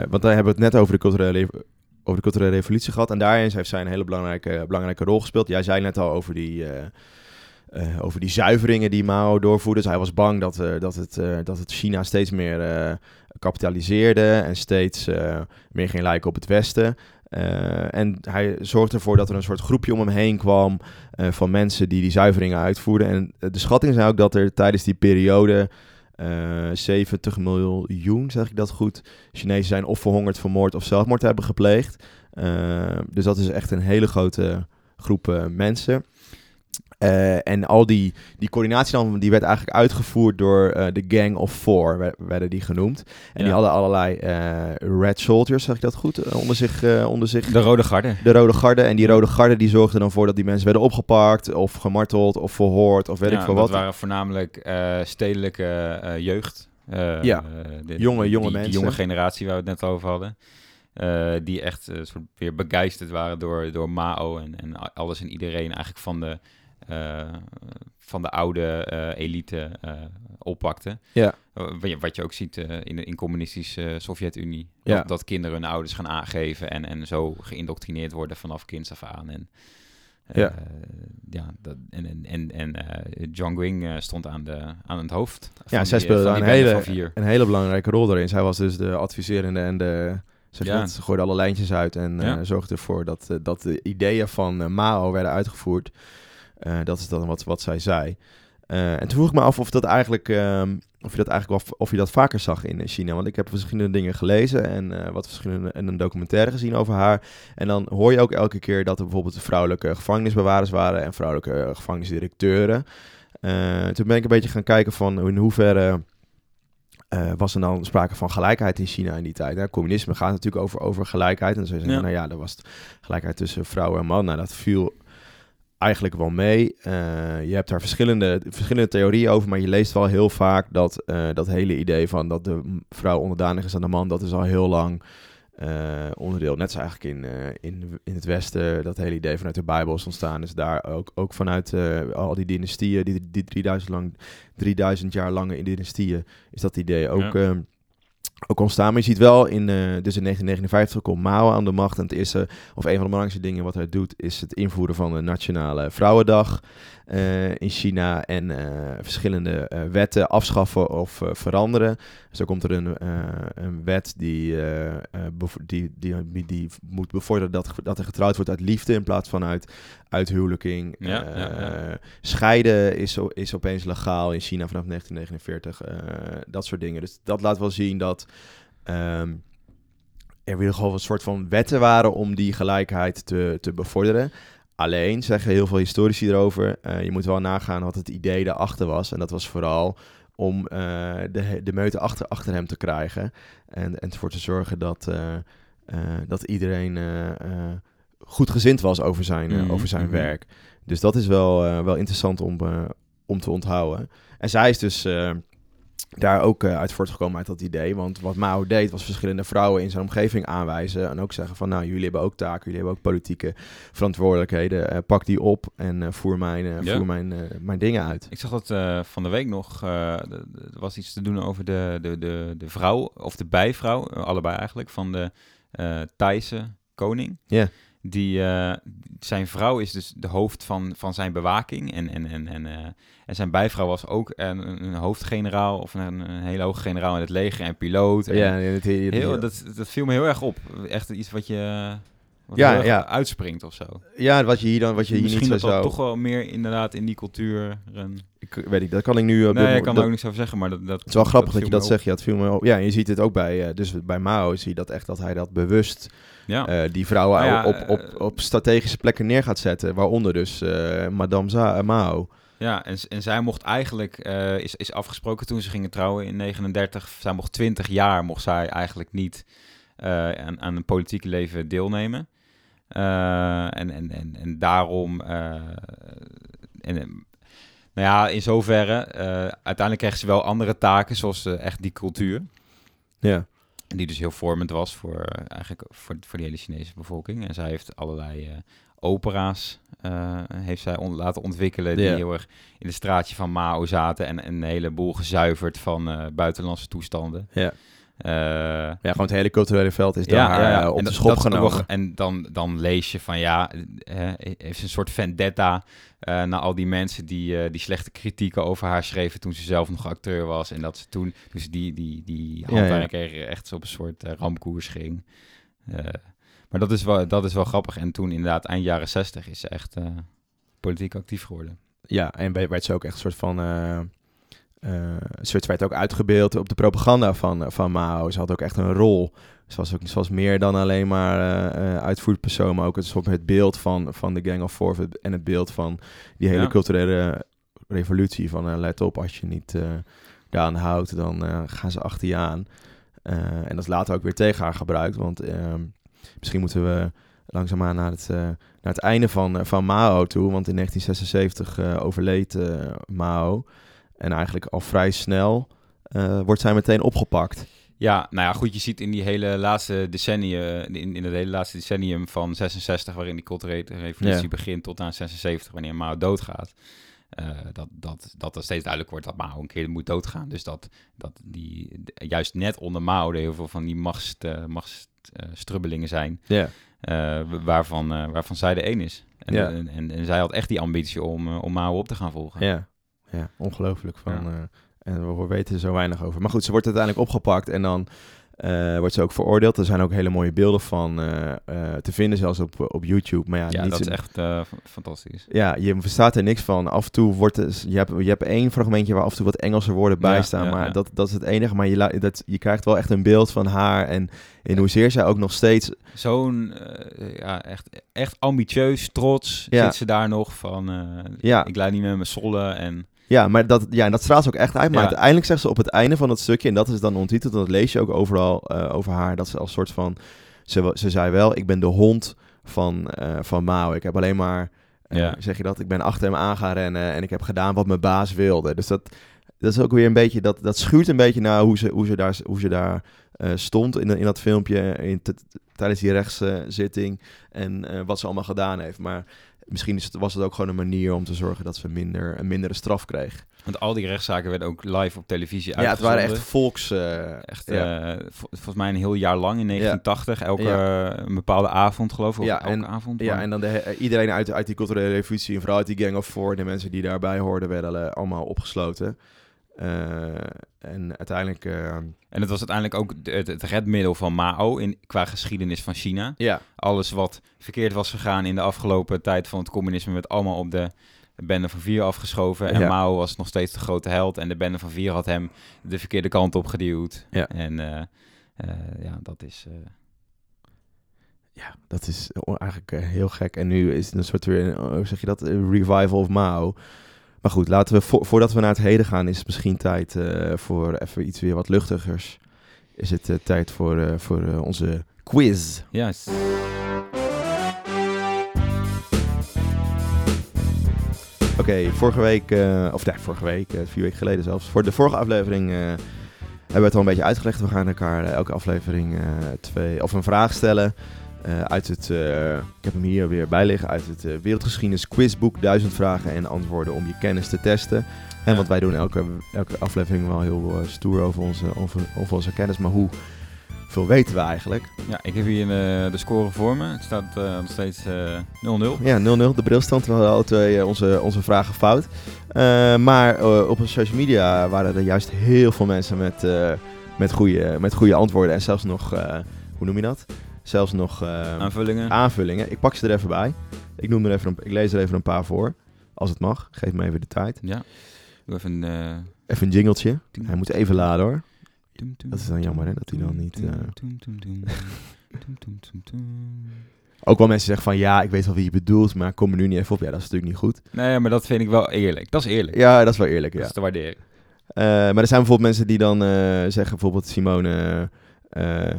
eh, want daar hebben we het net over de culturele, over de culturele revolutie gehad. En daarin heeft zij een hele belangrijke, belangrijke rol gespeeld. Jij zei net al over die, eh, eh, over die zuiveringen die Mao doorvoerde. Dus hij was bang dat, eh, dat, het, dat het China steeds meer kapitaliseerde en steeds meer ging lijken op het Westen. En hij zorgde ervoor dat er een soort groepje om hem heen kwam van mensen die die zuiveringen uitvoerden. En de schatting zijn ook dat er tijdens die periode eh 70 miljoen, zeg ik dat goed, Chinezen zijn of verhongerd, vermoord of zelfmoord hebben gepleegd. Eh, dus dat is echt een hele grote groep eh, mensen. Eh, en al die, die coördinatie dan, die werd eigenlijk uitgevoerd door eh, de Gang of Four, wer- werden die genoemd. En Ja. die hadden allerlei eh, Red Soldiers, zeg ik dat goed, onder zich, onder zich de Rode Garde. de Rode Garde. En die Rode Garde die zorgde dan voor dat die mensen werden opgepakt of gemarteld of verhoord of weet ja, ik veel dat wat. waren voornamelijk stedelijke jeugd. Ja, de- jonge- jonge die, mensen. Die jonge generatie waar we het net over hadden. Die echt soort weer begeisterd waren door, door Mao en, en alles en iedereen eigenlijk van de, van de oude eh, elite eh, oppakte. Ja. Eh, wat, je, ook ziet eh, in de in communistische Sovjet-Unie. Ja. Dat, dat kinderen hun ouders gaan aangeven en, en zo geïndoctrineerd worden vanaf kinds af aan. En, eh, Ja. ja, dat, en en, en, eh, John Wing eh, stond aan, de, aan het hoofd. Ja, zij speelde daar een hele, een hele belangrijke rol daarin. Zij was dus de adviserende en de... Zeg Ja. Ze gooide alle lijntjes uit en eh, zorgde ervoor dat, eh, dat de ideeën van eh, Mao werden uitgevoerd. Eh, dat is dan wat, wat zij zei. Eh, en toen vroeg ik me af of dat eigenlijk, ehm, of je dat eigenlijk of je dat vaker zag in China. Want ik heb verschillende dingen gelezen en eh, wat verschillende en een documentaire gezien over haar. En dan hoor je ook elke keer dat er bijvoorbeeld vrouwelijke gevangenisbewaarders waren en vrouwelijke gevangenisdirecteuren. Toen ben ik een beetje gaan kijken van in hoeverre was er dan sprake van gelijkheid in China in die tijd. Nou, communisme gaat natuurlijk over, over gelijkheid. En dan zou je zeggen, Ja. nou ja, dat was gelijkheid tussen vrouw en man. Nou, dat viel eigenlijk wel mee. Eh, je hebt daar verschillende, verschillende theorieën over, maar je leest wel heel vaak dat eh, dat hele idee van dat de vrouw onderdanig is aan de man, dat is al heel lang eh, onderdeel. Net zoals eigenlijk in, in, in het Westen, dat hele idee vanuit de Bijbel is ontstaan, is daar ook, ook vanuit al die dynastieën, die, die 3000, lang, 3000 jaar lange dynastieën, is dat idee ook, Ja. eh, ook ontstaan. Maar je ziet wel, in, eh, dus in 1959 komt Mao aan de macht en het eerste, of een van de belangrijkste dingen wat hij doet, is het invoeren van de Nationale Vrouwendag eh, in China en eh, verschillende eh, wetten afschaffen of veranderen. Zo komt er een, een wet die, die, die, die, moet bevorderen dat, dat er getrouwd wordt uit liefde in plaats van uit uithuwelijking. Ja, ja, ja. Scheiden is, is opeens legaal in China vanaf 1949. eh, dat soort dingen. Dus dat laat wel zien dat ehm, er weer gewoon een soort van wetten waren om die gelijkheid te, te bevorderen. Alleen zeggen heel veel historici erover, eh, je moet wel nagaan wat het idee daarachter was. En dat was vooral om eh, de, de meute achter, achter hem te krijgen. En, en ervoor te zorgen dat, eh, dat iedereen goed gezind was over zijn, Mhm, over zijn mhm. werk. Dus dat is wel, wel interessant om, om te onthouden. En zij is dus daar ook eh, uit voortgekomen uit dat idee. Want wat Mao deed, was verschillende vrouwen in zijn omgeving aanwijzen. En ook zeggen van, nou, jullie hebben ook taken, jullie hebben ook politieke verantwoordelijkheden. Eh, pak die op en eh, voer, mijn, Ja. voer mijn, mijn dingen uit. Ik zag dat van de week nog. er was iets te doen over de, de, de, de vrouw, of de bijvrouw, allebei eigenlijk, van de Thaise koning. Ja. Die, eh, zijn vrouw is dus de hoofd van, van zijn bewaking. En, en, en, en, eh, en zijn bijvrouw was ook een, een hoofdgeneraal of een, een hele hoge generaal in het leger en piloot. En Ja, het, het- heel, dat, dat viel me heel erg op. Echt iets wat je wat Ja, ja. uitspringt of zo. ja, wat je hier dan wat je hier Misschien niet zo dat zou... toch wel meer inderdaad in die cultuur... Ik weet niet, dat kan ik nu... dit Nee, ik kan dat- er ook niks over zeggen, maar dat... dat Het is wel grappig dat, je dat zegt. Ja, het viel me op. Ja, je ziet het ook bij, eh, dus bij Mao zie je dat echt dat hij dat bewust Ja, eh, die vrouwen Nou ja, op, op, eh, op strategische plekken neer gaat zetten. Waaronder dus eh, Madame Za Mao. ja en, en zij mocht eigenlijk, is, is afgesproken toen ze gingen trouwen in 39, zij mocht 20 jaar, mocht zij eigenlijk niet aan, aan een politieke leven deelnemen. En, en, en, en daarom, en, nou ja, in zoverre, uiteindelijk kreeg ze wel andere taken, zoals echt die cultuur. Ja. En die dus heel vormend was voor, eh, eigenlijk voor, voor die hele Chinese bevolking. En zij heeft allerlei eh, opera's eh, heeft zij on- laten ontwikkelen die heel erg in het straatje van Mao zaten en een heleboel gezuiverd van buitenlandse toestanden. Ja. Eh, ja, gewoon het hele culturele veld is daar eh, op En de schop dat genomen. En dan, dan lees je van ja, eh, heeft ze een soort vendetta eh, naar al die mensen die, die slechte kritieken over haar schreven toen ze zelf nog acteur was. En dat ze toen, toen ze die, die, die Ja, handwerker echt op een soort ramkoers ging. Maar dat is, wel, dat is wel grappig. En toen inderdaad eind jaren zestig is ze echt politiek actief geworden. Ja, en werd ze ook echt een soort van... eh eh, ze werd ook uitgebeeld op de propaganda van, van Mao. Ze had ook echt een rol. Ze was ook ze was meer dan alleen maar eh, eh, uitvoerend persoon, maar ook het, het beeld van, van de Gang of Four en het beeld van die hele Ja. culturele revolutie. Van eh, let op, als je niet eh daaraan houdt, dan eh, gaan ze achter je aan. Eh, en dat is later ook weer tegen haar gebruikt, want ehm, misschien moeten we langzaamaan naar het, eh, naar het einde van, eh, van Mao toe. Want in 1976 eh, overleed eh, Mao. En eigenlijk al vrij snel eh, wordt zij meteen opgepakt. Ja, nou ja, goed, je ziet in die hele laatste decennium, in, in het hele laatste decennium van 66, waarin die culturele revolutie Ja. begint, tot aan 76, wanneer Mao doodgaat. eh, dat, dat, dat er steeds duidelijk wordt dat Mao een keer moet doodgaan. Dus dat, dat die, juist net onder Mao er heel veel van die machtsst, eh, machtsstrubbelingen zijn, Ja. waarvan, waarvan zij de één is. En, Ja. en, en, en zij had echt die ambitie om, om Mao op te gaan volgen. Ja, ja ongelooflijk. Van, Ja. eh, en we weten er zo weinig over. Maar goed, ze wordt uiteindelijk opgepakt en dan eh, wordt ze ook veroordeeld. Er zijn ook hele mooie beelden van eh, te vinden, zelfs op, op YouTube. Maar ja, Ja, niet dat is echt fantastisch. Ja, je verstaat er niks van. Af en toe wordt het, je, hebt, je hebt één fragmentje waar af en toe wat Engelse woorden bij Ja, staan. maar. Dat, dat is het enige. Maar je, dat, je krijgt wel echt een beeld van haar. En in hoezeer zij ook nog steeds... Zo'n, ja, echt, echt ambitieus, trots Ja. zit ze daar nog van, Ja, ik laat niet meer mijn sollen en... Ja, maar dat, ja, en dat straalt ze ook echt uit. Maar Ja. uiteindelijk zegt ze op het einde van dat stukje, en dat is dan ontiteld, en dat lees je ook overal eh, over haar, dat ze als soort van, ze, ze zei wel, ik ben de hond van, eh, van Mao. Ik heb alleen maar, eh, Ja. zeg je dat, ik ben achter hem aan gaan rennen en ik heb gedaan wat mijn baas wilde. Dus dat, dat is ook weer een beetje, dat, dat schuurt een beetje naar hoe ze, hoe ze daar, hoe ze daar stond in, in dat filmpje, in, tijdens die rechtszitting en wat ze allemaal gedaan heeft. Maar misschien is het, was het ook gewoon een manier om te zorgen dat ze minder, een mindere straf kreeg. Want al die rechtszaken werden ook live op televisie Ja, het uitgezonden. waren echt volks... eh, Echt, ja. eh, vol- volgens mij een heel jaar lang in 1980. Elke Ja. eh, een bepaalde avond, geloof ik. Ja, elke en- avond. ja, en dan de, he- iedereen uit, uit die culturele revolutie, en vooral uit die Gang of Four, de mensen die daarbij hoorden, werden eh, allemaal opgesloten. Eh, en uiteindelijk... eh, En het was uiteindelijk ook het, het redmiddel van Mao in, qua geschiedenis van China. ja, Alles wat verkeerd was gegaan in de afgelopen tijd van het communisme werd allemaal op de bende van vier afgeschoven. En Ja. Mao was nog steeds de grote held. En de bende van vier had hem de verkeerde kant op geduwd. Ja. En eh, ja, dat is... ja, dat is eigenlijk heel gek. En nu is het een soort weer, hoe zeg je dat, revival of Mao. Maar goed, laten we, vo- voordat we naar het heden gaan, is het misschien tijd eh, voor even iets weer wat luchtigers. Is het eh, tijd voor, eh, voor onze quiz. ja, s- Oké, vorige week, of nee, vorige week, vier weken geleden zelfs. Voor de vorige aflevering hebben we het al een beetje uitgelegd. We gaan elkaar elke aflevering twee, of een vraag stellen. Eh, uit het, eh, ik heb hem hier weer bij liggen, uit het eh, Wereldgeschiedenis Quizboek. Duizend vragen en antwoorden om je kennis te testen. En Ja. want wij doen elke, elke aflevering wel heel stoer over onze, over, over onze kennis. Maar hoe veel weten we eigenlijk? ja, ik heb hier de score voor me. Het staat nog steeds eh, 0-0. Ja, 0-0. De brilstand. We hadden alle twee onze, onze vragen fout. Maar op onze social media waren er juist heel veel mensen met, met, goede, met goede antwoorden. En zelfs nog, hoe noem je dat? Zelfs nog eh, Aanvullingen. aanvullingen. Ik pak ze er even bij. Ik, noem er even een, ik lees er even een paar voor. Als het mag. Geef me even de tijd. ja. Doe even... eh, Even een jingeltje. Hij moet even laden hoor. Dat is dan jammer, hè, dat hij dan niet, eh. Ook wel mensen zeggen van ja, ik weet wel wie je bedoelt. Maar kom er nu niet even op. Ja, dat is natuurlijk niet goed. Nee, maar dat vind ik wel eerlijk. Dat is eerlijk. Ja, dat is wel eerlijk. Dat Ja. is te waarderen. Eh, maar er zijn bijvoorbeeld mensen die dan eh, zeggen, bijvoorbeeld Simone eh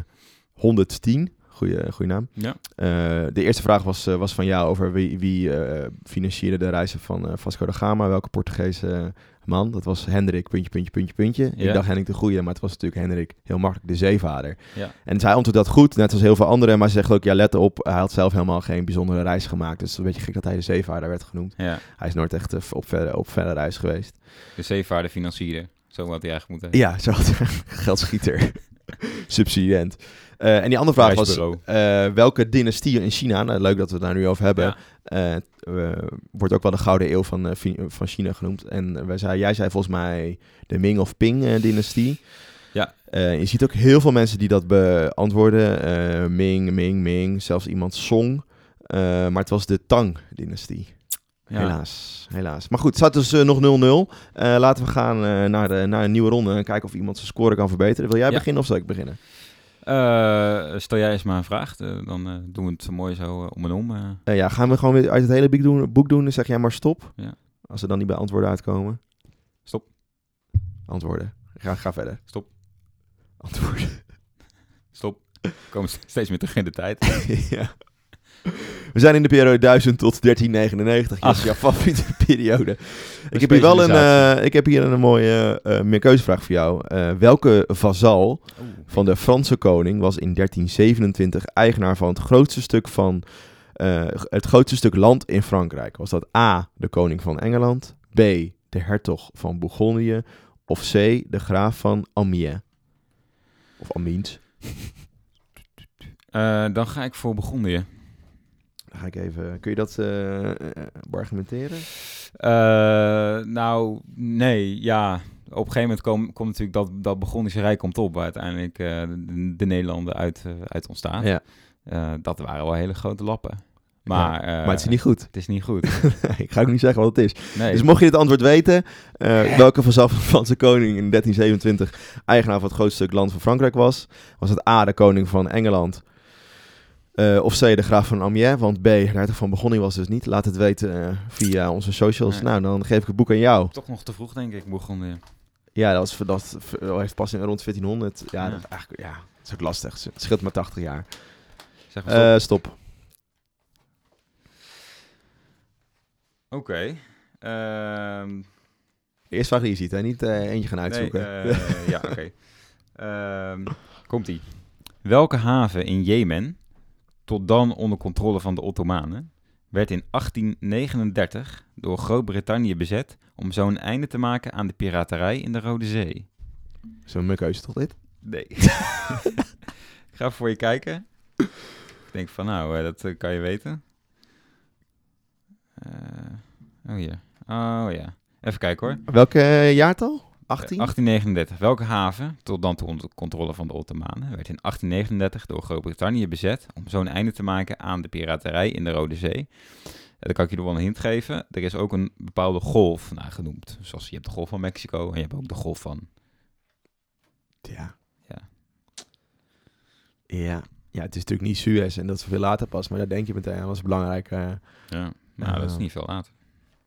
110. Goeie, goeie naam. Ja. Eh, de eerste vraag was, eh, was van jou over wie, wie eh, financierde de reizen van Vasco da Gama. Welke Portugese man? Dat was Hendrik, puntje, puntje, puntje, puntje. Ja. Ik dacht Hendrik de Goeie, maar het was natuurlijk Hendrik, heel makkelijk, de zeevader. Ja. En zij antwoordt dat goed, net als heel veel anderen. Maar ze zegt ook, ja let op, hij had zelf helemaal geen bijzondere reis gemaakt. Dus het is een beetje gek dat hij de zeevader werd genoemd. ja. Hij is nooit echt op, verder, op verder reis geweest. De zeevaarder financieren. Zo had hij eigenlijk moeten Ja, zo geldschieter. Subsidiënt. Eh, en die andere vraag was, eh, welke dynastie in China, nou, leuk dat we het daar nu over hebben, Ja. eh, eh, wordt ook wel de Gouden Eeuw van, van China genoemd. En wij zei, jij zei volgens mij de Ming of Ping eh, dynastie. Ja. Eh, je ziet ook heel veel mensen die dat beantwoorden. Eh, Ming, Ming, Ming, zelfs iemand Song. Eh, maar het was de Tang-dynastie. Ja. Helaas, helaas. Maar goed, het staat dus nog 0-0. Eh, laten we gaan eh, naar, de, naar een nieuwe ronde en kijken of iemand zijn score kan verbeteren. Wil jij Ja. beginnen of zal ik beginnen? Eh, stel jij eens maar een vraag. eh, dan eh, doen we het zo mooi zo om en om. ja, gaan we gewoon weer uit het hele boek doen, boek doen? Dan zeg jij maar stop. Ja. Als er dan niet bij antwoorden uitkomen. Stop. Antwoorden. Ga, ga verder. Stop. Antwoorden. Stop. We komen steeds meer terug in de tijd. ja. We zijn in de periode 1000 tot 1399. Dat is jouw favoriete periode. Ik heb hier wel een, eh, ik heb hier een mooie eh meerkeuzevraag voor jou. Eh, welke vazal van de Franse koning was in 1327 eigenaar van het grootste stuk van het grootste stuk land in Frankrijk? Was dat A, de koning van Engeland, B, de hertog van Bourgondië of C, de graaf van Amiens? Of Amiens? Dan ga ik voor Begondië. Ga ik even. Kun je dat eh eh, beargumenteren? Eh, nou, nee, ja. Op een gegeven moment komt komt natuurlijk dat, dat Burgondische Rijk komt op, waar uiteindelijk eh, de, de Nederlanden uit, uit ontstaan. Ja. Eh, dat waren wel hele grote lappen. Maar, eh, maar het is niet goed. het is niet goed. ik ga ook niet zeggen wat het is. Nee. Dus mocht je het antwoord weten, eh, welke van de Franse koning in 1327 eigenaar van het grootste stuk land van Frankrijk was, was het A, de koning van Engeland, Eh, of C, de graaf van Amiens. Want B, hertog van Begonning was dus niet. Laat het weten eh, via onze socials. Nee. Nou, dan geef ik het boek aan jou. Toch nog te vroeg, denk ik, begonnen. Ja, dat, was, dat heeft pas in rond 1400. Ja, Ja. Dat, eigenlijk, ja, dat is ook lastig. Het scheelt maar 80 jaar. Zeg maar Eh stop. stop. Oké. Ehm, Eerst vraag die je ziet, hè? Niet eentje gaan uitzoeken. Nee, ja, oké. Ehm, Komt-ie. Welke haven in Jemen, tot dan onder controle van de Ottomanen, werd in 1839 door Groot-Brittannië bezet om zo een einde te maken aan de piraterij in de Rode Zee? Zo'n mukkeuze toch dit? Nee. Ik ga voor je kijken. Ik denk van, nou, eh, dat eh, kan je weten. Eh, oh ja. Oh ja. Even kijken hoor. Welke jaartal? 18? Eh, 1839. Welke haven, tot dan toe onder controle van de Ottomanen, werd in 1839 door Groot-Brittannië bezet om zo een einde te maken aan de piraterij in de Rode Zee? Uh, dan kan ik je nog wel een hint geven. Er is ook een bepaalde golf naar genoemd. Zoals je hebt de golf van Mexico en je hebt ook de golf van... Ja. Ja. Ja. Ja, het is natuurlijk niet Suez en dat is veel later pas, maar daar denk je meteen aan als belangrijk. eh, Ja, nou, dat is Eh, niet veel later.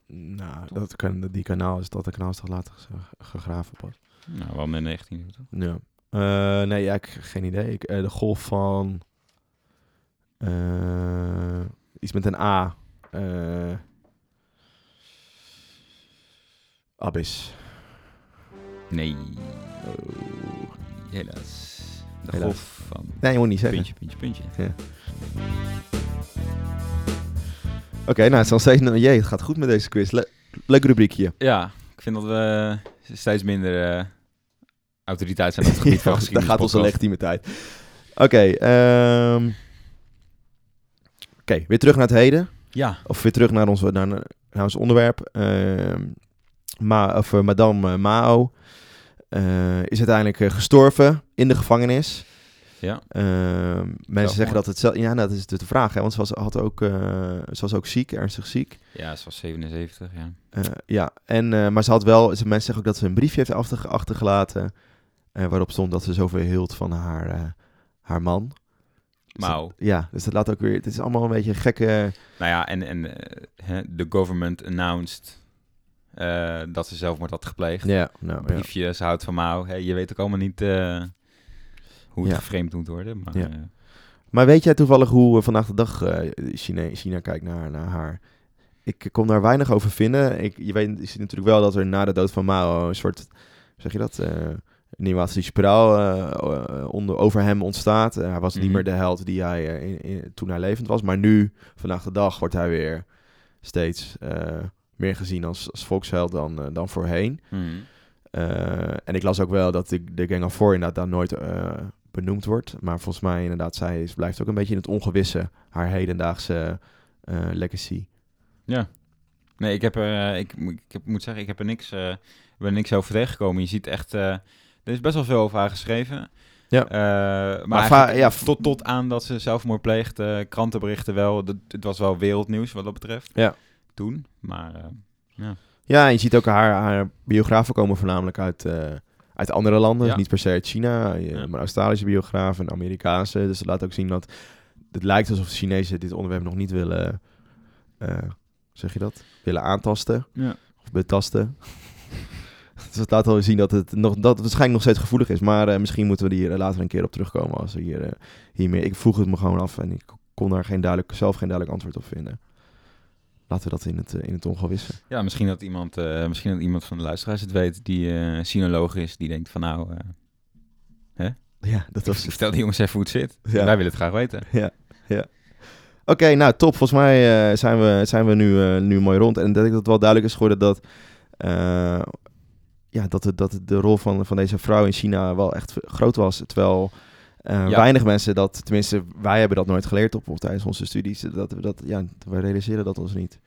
Nou, dat kan, die kanaal is dat de kanaal is toch later ge- gegraven pas. Nou, wel met 19 uur, toch? Ja. Eh, nee, ja, ik geen idee. Ik, eh, de golf van eh, iets met een A. Abyss. Nee, Oh. helaas. De Helaas. golf van Nee, je moet niet zeggen. puntje, puntje, puntje. Oké, nou, het is nog steeds... Jee, het gaat goed met deze quiz. Le- leuk rubriekje. Ja, ik vind dat we steeds minder eh, autoriteit zijn op het gebied van Ja, geschiedenis. Daar gaat onze legitimiteit. Oké, ehm, Oké, weer terug naar het heden. Ja, Of weer terug naar ons, naar, naar ons onderwerp. Ehm, Ma, of, eh, Madame eh, Mao is uiteindelijk gestorven in de gevangenis. Ja. Ehm, mensen zeggen dat het zelf... Ja, nou, dat is de vraag. Hè, want ze was, had ook, eh, ze was ook ziek, ernstig ziek. Ja, ze was 77, ja. Eh, ja, en, eh, maar ze had wel... Ze, mensen zeggen ook dat ze een briefje heeft achter, achtergelaten... waarop stond dat ze zoveel hield van haar, haar man. Dus dat- ja, dus dat laat ook weer... Het is allemaal een beetje een gekke... Nou ja, en, en de government announced dat ze zelfmoord had gepleegd. Ja, nou. Briefje, ze houdt van Mao. Hè, je weet ook allemaal niet hoe het Ja. geframed moet worden. Maar, Ja. eh, Maar weet jij toevallig hoe vandaag de dag eh, China, China kijkt naar, naar haar? Ik kon daar weinig over vinden. Ik, je weet je ziet natuurlijk wel dat er na de dood van Mao een soort, zeg je dat, eh nieuwatie spiraal eh, onder, over hem ontstaat. Hij was niet Mhm. meer de held die hij in, in- toen hij levend was. Maar nu, vandaag de dag, wordt hij weer steeds meer gezien als, als volksheld dan, dan voorheen. hmm. Eh, en ik las ook wel dat de, de Gang of Four inderdaad daar nooit benoemd wordt. Maar volgens mij inderdaad, zij is, blijft ook een beetje in het ongewisse. Haar hedendaagse eh, legacy. Ja. Nee, ik heb er, eh, ik, moet- ik heb, moet zeggen, ik heb er niks, eh, ben niks over tegengekomen. Je ziet echt, er is best wel veel over haar geschreven. Ja. Maar ja, tot, tot aan dat ze zelfmoord pleegt, krantenberichten wel. Dat, het was wel wereldnieuws wat dat betreft. Ja. Toen, maar Ja, en je ziet ook haar, haar biografen komen voornamelijk uit, uit andere landen. Ja. Niet per se uit China, Ja. maar Australische biografen en Amerikaanse. Dus dat laat ook zien dat het lijkt alsof de Chinezen dit onderwerp nog niet willen, eh, zeg je dat, willen aantasten. ja. of betasten. dus het laat al zien dat het, nog, dat het waarschijnlijk nog steeds gevoelig is. Maar eh, misschien moeten we hier eh, later een keer op terugkomen. Als we hier, eh, hiermee. Ik vroeg het me gewoon af en ik kon daar geen duidelijk, zelf geen duidelijk antwoord op vinden. Laten we dat in het, eh, in het ongewisse. ja, misschien dat iemand, eh, misschien dat iemand van de luisteraars het weet die eh sinoloog is, die denkt van nou, eh Ja, dat was vertel die jongens even hoe het zit. Ja. Wij willen het graag weten. Oké, nou top. Volgens mij zijn we, zijn we nu, nu mooi rond. En dat ik dat wel duidelijk is geworden dat, ja, dat, het, dat het de rol van, van deze vrouw in China wel echt groot was. Terwijl eh, Ja. weinig mensen dat, tenminste wij hebben dat nooit geleerd op, tijdens onze studies. Dat, we dat, ja, we realiseren dat ons niet.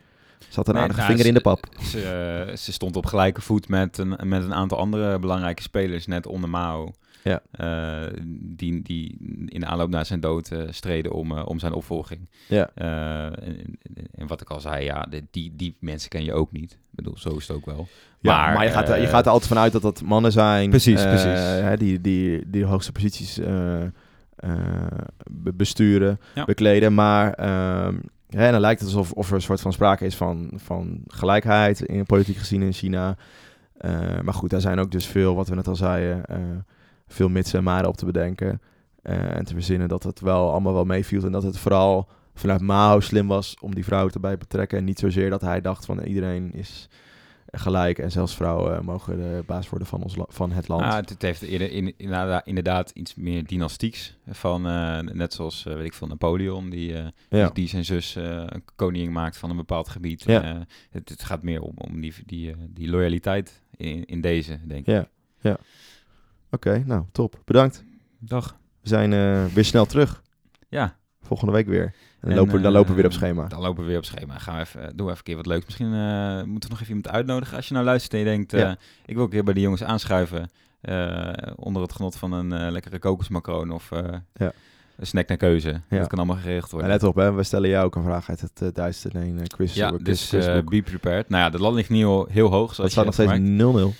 Zat een Nee, aardige nou, vinger in de pap. Ze, eh, ze stond op gelijke voet met een, met een aantal andere belangrijke spelers, net onder Mao. Ja. Eh, die, die in aanloop naar zijn dood eh, streden om, eh, om zijn opvolging. Ja. En, en- wat ik al zei, ja, die, die mensen ken je ook niet. Ik bedoel, zo is het ook wel. Ja, maar, Maar, je, gaat, er- je gaat er altijd vanuit dat dat mannen zijn. Precies, precies. Hè, die, die, die de hoogste posities besturen, Ja. bekleden. Maar ehm, hè, en dan lijkt het alsof of er een soort van sprake is van, van gelijkheid in politiek gezien in China. Maar goed, daar zijn ook dus veel, wat we net al zeiden, veel mitsen en maren op te bedenken. Eh, en te verzinnen dat het wel allemaal wel meeviel. En dat het vooral vanuit Mao slim was om die vrouwen erbij te betrekken. En niet zozeer dat hij dacht van iedereen is gelijk. En zelfs vrouwen mogen de baas worden van, ons van het land. Ah, het, heeft in, inderdaad, iets meer dynastieks. Van, eh, net zoals, eh, weet ik veel, Napoleon, die, eh, ja. die, zijn zus eh, een koningin maakt van een bepaald gebied. Ja. Eh, het, het gaat meer om, om die, die, eh, die loyaliteit in, in deze, denk ik. Ja, ja. Oké, nou, top. Bedankt. Dag. We zijn eh, weer snel terug. Ja. Volgende week weer. En dan, En, lopen, dan lopen we weer op eh, schema. Dan lopen we weer op schema. Gaan we even, doen we even een keer wat leuks. Misschien eh, moeten we nog even iemand uitnodigen. Als je nou luistert en je denkt, eh, Ja. ik wil een keer bij de jongens aanschuiven. eh, onder het genot van een eh, lekkere kokosmacroon of eh, Ja. een snack naar keuze. Ja. Dat kan allemaal geregeld worden. let op, hè, we stellen jou ook een vraag uit het uh, Duitse nee, uh, quiz. ja, quiz, dus eh, be prepared. Nou ja, de lat ligt niet heel, heel hoog. Zoals staat nog steeds gemerkt. 0-0.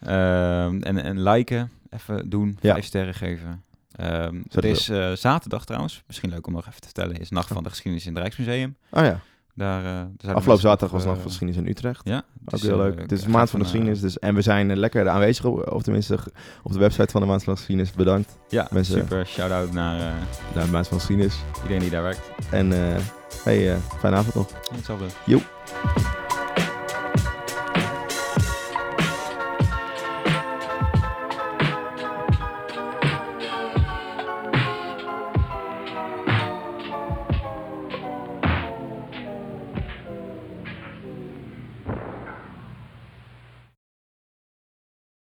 Ehm, en, en liken, even doen, Ja. vijf sterren geven. Er het is eh, zaterdag trouwens, misschien leuk om nog even te vertellen, is Nacht van de Geschiedenis in het Rijksmuseum. Oh ja, Daar, daar zouden afgelopen zaterdag was nog eh, geschiedenis in Utrecht. Ja, Ook dus, heel leuk. Het is de maand van de geschiedenis. Dus, en we zijn lekker aanwezig, of tenminste op de website van de maand van de geschiedenis. Bedankt Ja, Mensen- super. Shout-out naar naar de maand van de geschiedenis. iedereen die daar werkt. En hey, fijne avond nog. Hetzelfde. Joep.